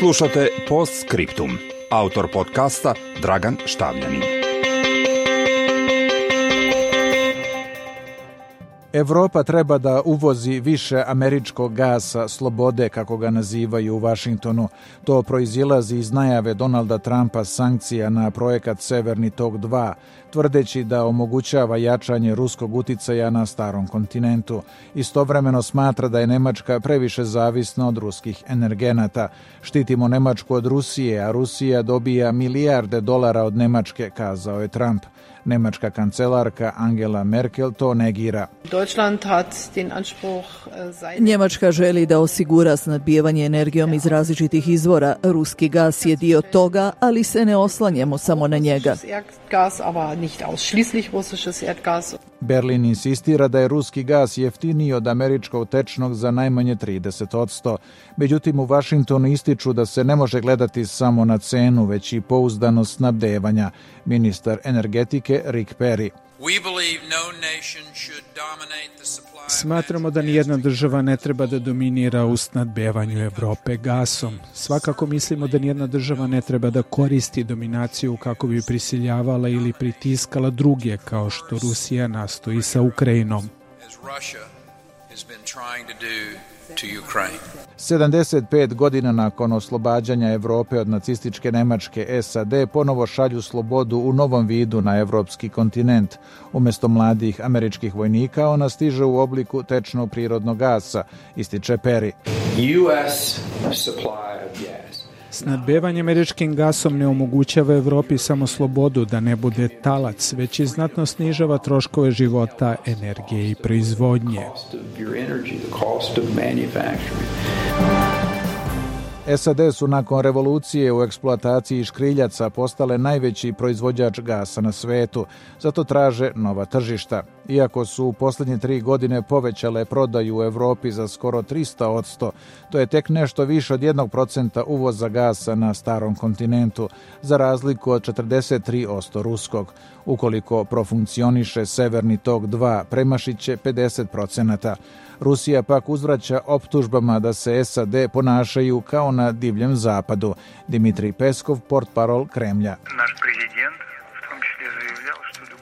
Slušate Post Scriptum. Autor podcasta Dragan Štavljanin. Europa treba da uvozi više američkog gasa slobode, kako ga nazivaju u Vašingtonu. To proizilazi iz najave Donalda Trumpa sankcija na projekat Severni tok 2, tvrdeći da omogućava jačanje ruskog uticaja na starom kontinentu. Istovremeno smatra da je Nemačka previše zavisna od ruskih energenata. Štitimo Nemačku od Rusije, a Rusija dobija milijarde dolara od Nemačke, kazao je Trump. Nemačka kancelarka Angela Merkel to negira. Äh, Njemačka želi da osigura snadbijevanje energijom iz različitih izvora. Ruski gas je dio toga, ali se ne oslanjamo samo na njega. Berlin insistira da je ruski gas jeftiniji od američkog tečnog za najmanje 30%. Međutim, u Vašingtonu ističu da se ne može gledati samo na cenu, već i pouzdanost snabdevanja. Ministar energetike Rick Perry. Smatramo da nijedna država ne treba da dominira u snadbevanju Evrope gasom. Svakako mislimo da nijedna država ne treba da koristi dominaciju kako bi prisiljavala ili pritiskala druge kao što Rusija nastoji sa Ukrajinom. 75 godina nakon oslobađanja Europe od nacističke Nemačke SAD ponovo šalju slobodu u novom vidu na evropski kontinent. Umjesto mladih američkih vojnika ona stiže u obliku tečnog prirodnog gasa, ističe Peri. US Snadbevanje američkim gasom ne omogućava Evropi samo slobodu da ne bude talac, već i znatno snižava troškove života, energije i proizvodnje. SAD su nakon revolucije u eksploataciji škriljaca postale najveći proizvođač gasa na svetu, zato traže nova tržišta. Iako su u posljednje tri godine povećale prodaju u Europi za skoro 300 to je tek nešto više od jednog procenta uvoza gasa na starom kontinentu, za razliku od 43 ruskog. Ukoliko profunkcioniše Severni tok 2, premašit će 50 procenata. Rusija pak uzvraća optužbama da se SAD ponašaju kao na divljem zapadu. Dimitri Peskov, port parol Kremlja.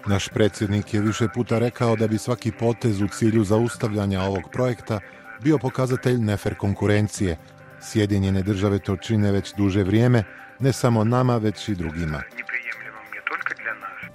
Naš predsjednik je više puta rekao da bi svaki potez u cilju zaustavljanja ovog projekta bio pokazatelj nefer konkurencije. Sjedinjene države to čine već duže vrijeme, ne samo nama, već i drugima.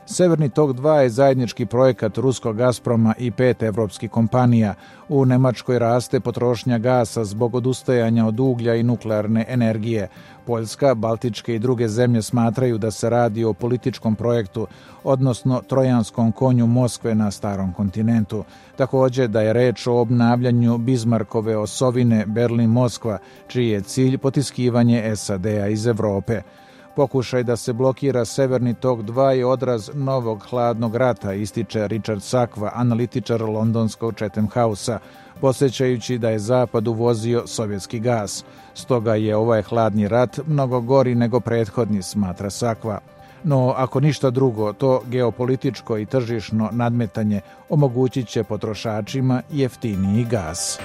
Severni tok 2 je zajednički projekat ruskog Gazproma i pet evropskih kompanija. U Nemačkoj raste potrošnja gasa zbog odustajanja od uglja i nuklearne energije. Poljska, Baltičke i druge zemlje smatraju da se radi o političkom projektu, odnosno trojanskom konju Moskve na starom kontinentu. Također da je reč o obnavljanju Bizmarkove osovine Berlin-Moskva, čiji je cilj potiskivanje SAD-a iz Europe. Pokušaj da se blokira Severni tok 2 je odraz novog hladnog rata, ističe Richard Sakva, analitičar londonskog Chatham House-a, posjećajući da je Zapad uvozio sovjetski gas. Stoga je ovaj hladni rat mnogo gori nego prethodni, smatra Sakva. No, ako ništa drugo, to geopolitičko i tržišno nadmetanje omogućit će potrošačima jeftiniji gas.